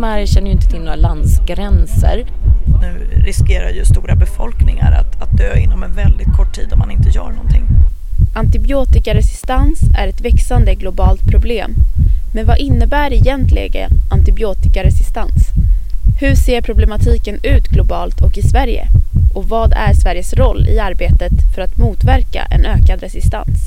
infektionssjukdomar känner ju inte till några landsgränser. Nu riskerar ju stora befolkningar att, att dö inom en väldigt kort tid om man inte gör någonting. Antibiotikaresistens är ett växande globalt problem. Men vad innebär egentligen antibiotikaresistens? Hur ser problematiken ut globalt och i Sverige? Och vad är Sveriges roll i arbetet för att motverka en ökad resistens?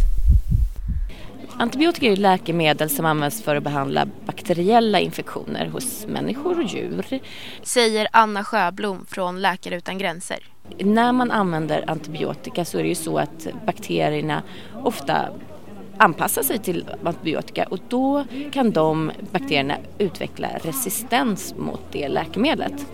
Antibiotika är läkemedel som används för att behandla bakteriella infektioner hos människor och djur. Säger Anna Sjöblom från Läkare utan gränser. När man använder antibiotika så är det ju så att bakterierna ofta anpassar sig till antibiotika och då kan de bakterierna utveckla resistens mot det läkemedlet.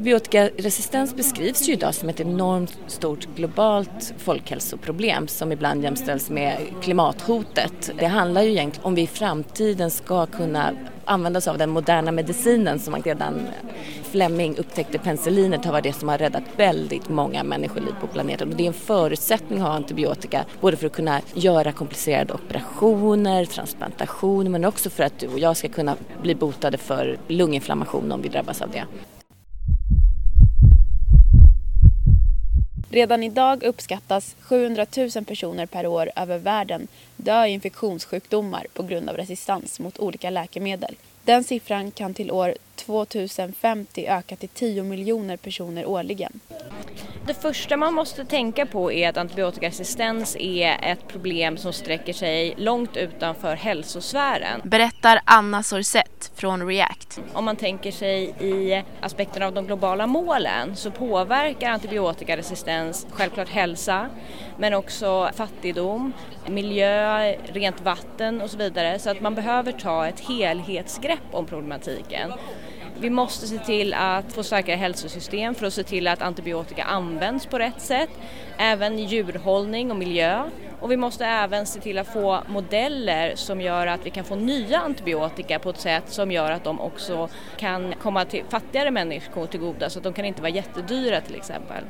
Antibiotikaresistens beskrivs ju idag som ett enormt stort globalt folkhälsoproblem som ibland jämställs med klimathotet. Det handlar ju egentligen om vi i framtiden ska kunna använda oss av den moderna medicinen som man redan Fleming upptäckte penicillinet har varit det som har räddat väldigt många människoliv på planeten och det är en förutsättning att ha antibiotika både för att kunna göra komplicerade operationer, transplantation men också för att du och jag ska kunna bli botade för lunginflammation om vi drabbas av det. Redan idag uppskattas 700 000 personer per år över världen dö i infektionssjukdomar på grund av resistans mot olika läkemedel. Den siffran kan till år 2050 öka till 10 miljoner personer årligen. Det första man måste tänka på är att antibiotikaresistens är ett problem som sträcker sig långt utanför hälsosfären. Berättar Anna Sorsett från React. Om man tänker sig i aspekten av de globala målen så påverkar antibiotikaresistens självklart hälsa men också fattigdom, miljö, rent vatten och så vidare. Så att man behöver ta ett helhetsgrepp om problematiken. Vi måste se till att få starkare hälsosystem för att se till att antibiotika används på rätt sätt, även djurhållning och miljö. Och vi måste även se till att få modeller som gör att vi kan få nya antibiotika på ett sätt som gör att de också kan komma till fattigare människor till goda så att de kan inte vara jättedyra till exempel.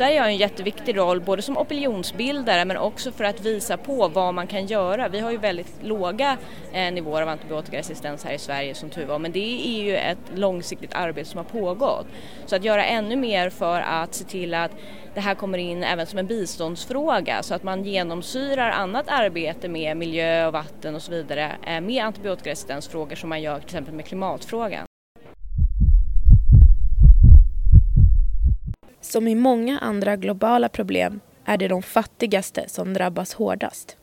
Sverige har en jätteviktig roll både som opinionsbildare men också för att visa på vad man kan göra. Vi har ju väldigt låga eh, nivåer av antibiotikaresistens här i Sverige som tur var men det är ju ett långsiktigt arbete som har pågått. Så att göra ännu mer för att se till att det här kommer in även som en biståndsfråga så att man genomsyrar annat arbete med miljö och vatten och så vidare eh, med antibiotikaresistensfrågor som man gör till exempel med klimatfrågan. Som i många andra globala problem är det de fattigaste som drabbas hårdast.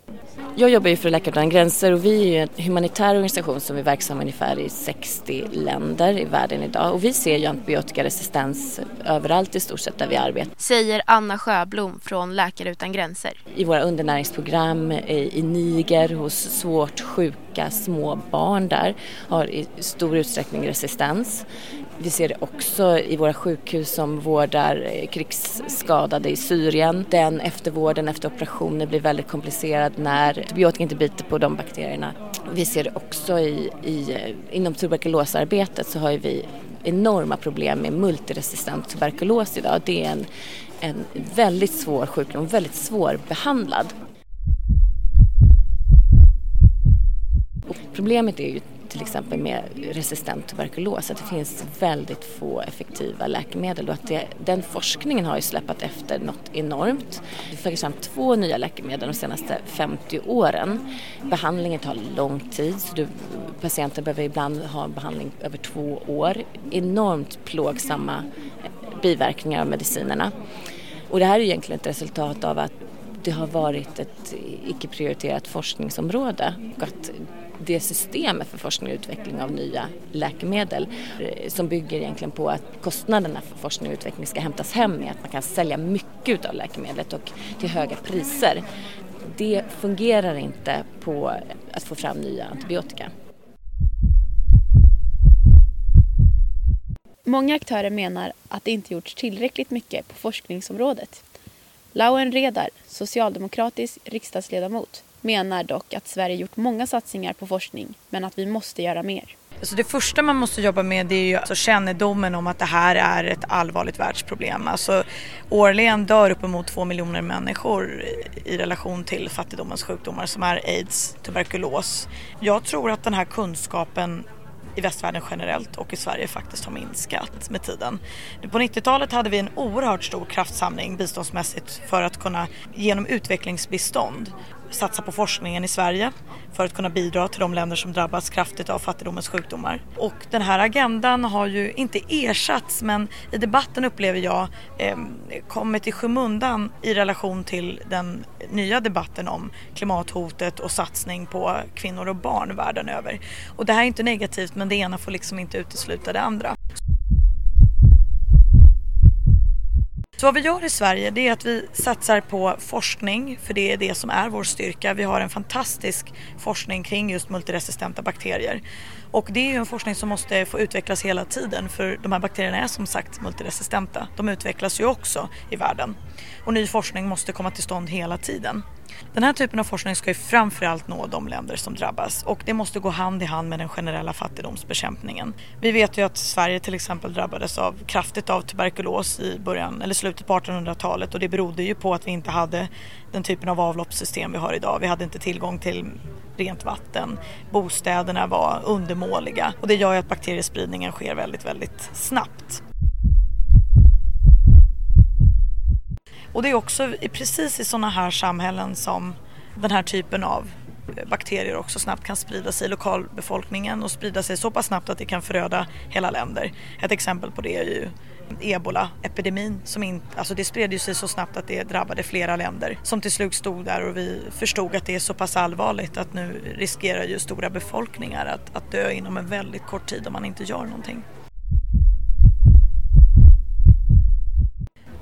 Jag jobbar ju för Läkare utan gränser och vi är en humanitär organisation som är verksam ungefär i 60 länder i världen idag och vi ser ju antibiotikaresistens överallt i stort sett där vi arbetar. Säger Anna Sjöblom från Läkare utan gränser. I våra undernäringsprogram i Niger hos svårt sjuka små barn där har i stor utsträckning resistens. Vi ser det också i våra sjukhus som vårdar eh, krigsskadade i Syrien. Den eftervården efter operationer blir väldigt komplicerad när antibiotika inte biter på de bakterierna. Vi ser det också i, i, eh, inom tuberkulosarbetet så har vi enorma problem med multiresistent tuberkulos idag. Det är en, en väldigt svår sjukdom, väldigt svårbehandlad. Problemet är ju till exempel med resistent tuberkulos att det finns väldigt få effektiva läkemedel och att det, den forskningen har ju släpat efter något enormt. Vi har fram två nya läkemedel de senaste 50 åren. Behandlingen tar lång tid så du, patienter behöver ibland ha behandling över två år. Enormt plågsamma biverkningar av medicinerna. Och det här är egentligen ett resultat av att det har varit ett icke prioriterat forskningsområde och att det systemet för forskning och utveckling av nya läkemedel eh, som bygger egentligen på att kostnaderna för forskning och utveckling ska hämtas hem med att man kan sälja mycket av läkemedlet och till höga priser. Det fungerar inte på att få fram nya antibiotika. Många aktörer menar att det inte gjorts tillräckligt mycket på forskningsområdet. Lauen Redar, socialdemokratisk riksdagsledamot, menar dock att Sverige gjort många satsningar på forskning men att vi måste göra mer. Alltså det första man måste jobba med det är ju alltså kännedomen om att det här är ett allvarligt världsproblem. Alltså, årligen dör uppemot två miljoner människor i relation till fattigdomens sjukdomar som är aids, tuberkulos. Jag tror att den här kunskapen i västvärlden generellt och i Sverige faktiskt har minskat med tiden. På 90-talet hade vi en oerhört stor kraftsamling biståndsmässigt för att kunna genom utvecklingsbistånd satsa på forskningen i Sverige för att kunna bidra till de länder som drabbas kraftigt av fattigdomens sjukdomar. Och den här agendan har ju inte ersatts men i debatten upplever jag eh, kommit i skymundan i relation till den nya debatten om klimathotet och satsning på kvinnor och barn världen över. Och det här är inte negativt men det ena får liksom inte utesluta det andra. Så vad vi gör i Sverige det är att vi satsar på forskning för det är det som är vår styrka. Vi har en fantastisk forskning kring just multiresistenta bakterier. Och det är ju en forskning som måste få utvecklas hela tiden för de här bakterierna är som sagt multiresistenta. De utvecklas ju också i världen. Och ny forskning måste komma till stånd hela tiden. Den här typen av forskning ska ju framförallt nå de länder som drabbas och det måste gå hand i hand med den generella fattigdomsbekämpningen. Vi vet ju att Sverige till exempel drabbades av kraftigt av tuberkulos i början eller slutet på 1800-talet och det berodde ju på att vi inte hade den typen av avloppssystem vi har idag. Vi hade inte tillgång till rent vatten, bostäderna var undermåliga och det gör ju att bakteriespridningen sker väldigt, väldigt snabbt. Och det är också precis i sådana här samhällen som den här typen av eh, bakterier också snabbt kan sprida sig i lokalbefolkningen och sprida sig så pass snabbt att det kan föröda hela länder. Ett exempel på det är ju ebola-epidemin som in, alltså det spred sig så snabbt att det drabbade flera länder som till slut stod där och vi förstod att det är så pass allvarligt att nu riskerar ju stora befolkningar att, att dö inom en väldigt kort tid om man inte gör någonting.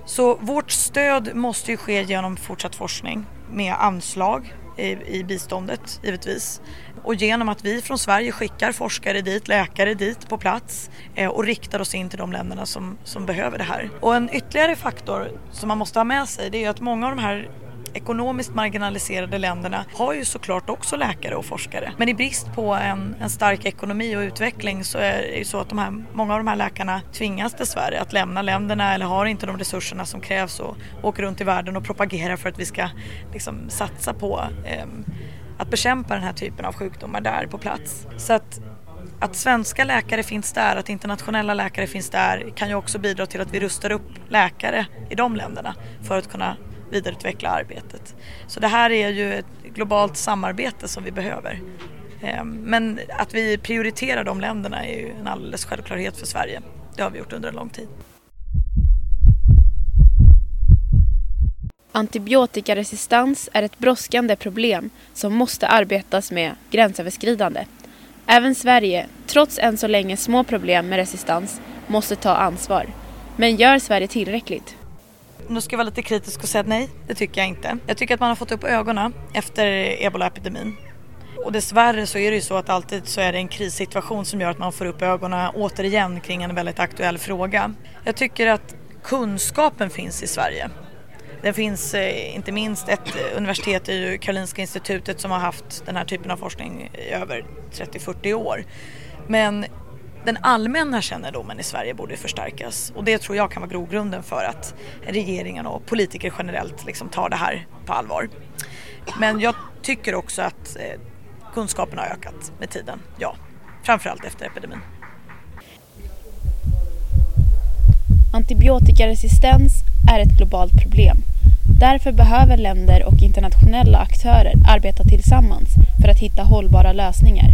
Så vårt stöd måste ju ske genom fortsatt forskning med anslag i, i biståndet givetvis och genom att vi från Sverige skickar forskare dit, läkare dit på plats eh, och riktar oss in till de länderna som, som behöver det här. Och en ytterligare faktor som man måste ha med sig det är att många av de här ekonomiskt marginaliserade länderna har ju såklart också läkare och forskare. Men i brist på en, en stark ekonomi och utveckling så är det ju så att de här, många av de här läkarna tvingas dessvärre att lämna länderna eller har inte de resurserna som krävs och åker runt i världen och propagerar för att vi ska liksom, satsa på eh, att bekämpa den här typen av sjukdomar där på plats. Så att att svenska läkare finns där, att internationella läkare finns där kan ju också bidra till att vi rustar upp läkare i de länderna för att kunna vidareutveckla arbetet. Så det här är ju ett globalt samarbete som vi behöver. Ehm, men att vi prioriterar de länderna är ju en alldeles självklarhet för Sverige. Det har vi gjort under en lång tid. Antibiotikaresistens är ett brådskande problem som måste arbetas med gränsöverskridande. Även Sverige, trots än så länge små problem med resistens, måste ta ansvar. Men gör Sverige tillräckligt? Nu ska jag vara lite kritisk och säga att nej, det tycker jag inte. Jag tycker att man har fått upp ögonen efter ebolaepidemin. Och dessvärre så är det ju så att alltid så är det en krissituation som gör att man får upp ögonen återigen kring en väldigt aktuell fråga. Jag tycker att kunskapen finns i Sverige. Det finns eh, inte minst ett universitet i Karolinska institutet som har haft den här typen av forskning i över 30-40 år. Men den allmänna kännedomen i Sverige borde förstärkas och det tror jag kan vara grogrunden för att regeringen och politiker generellt liksom tar det här på allvar. Men jag tycker också att eh, kunskapen har ökat med tiden, ja. Framförallt efter epidemin. Antibiotikaresistens är ett globalt problem. Därför behöver länder och internationella aktörer arbeta tillsammans för att hitta hållbara lösningar.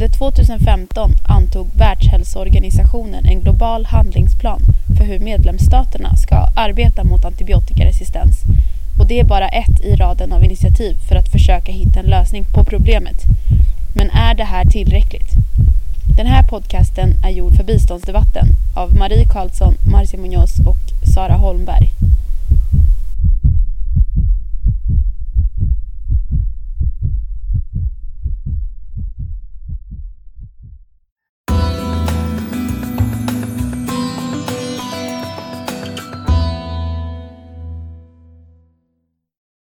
Under 2015 antog Världshälsoorganisationen en global handlingsplan för hur medlemsstaterna ska arbeta mot antibiotikaresistens. Och det är bara ett i raden av initiativ för att försöka hitta en lösning på problemet. Men är det här tillräckligt? Den här podcasten är gjord för biståndsdebatten av Marie Karlsson, Marcia Munoz och Sara Holmberg.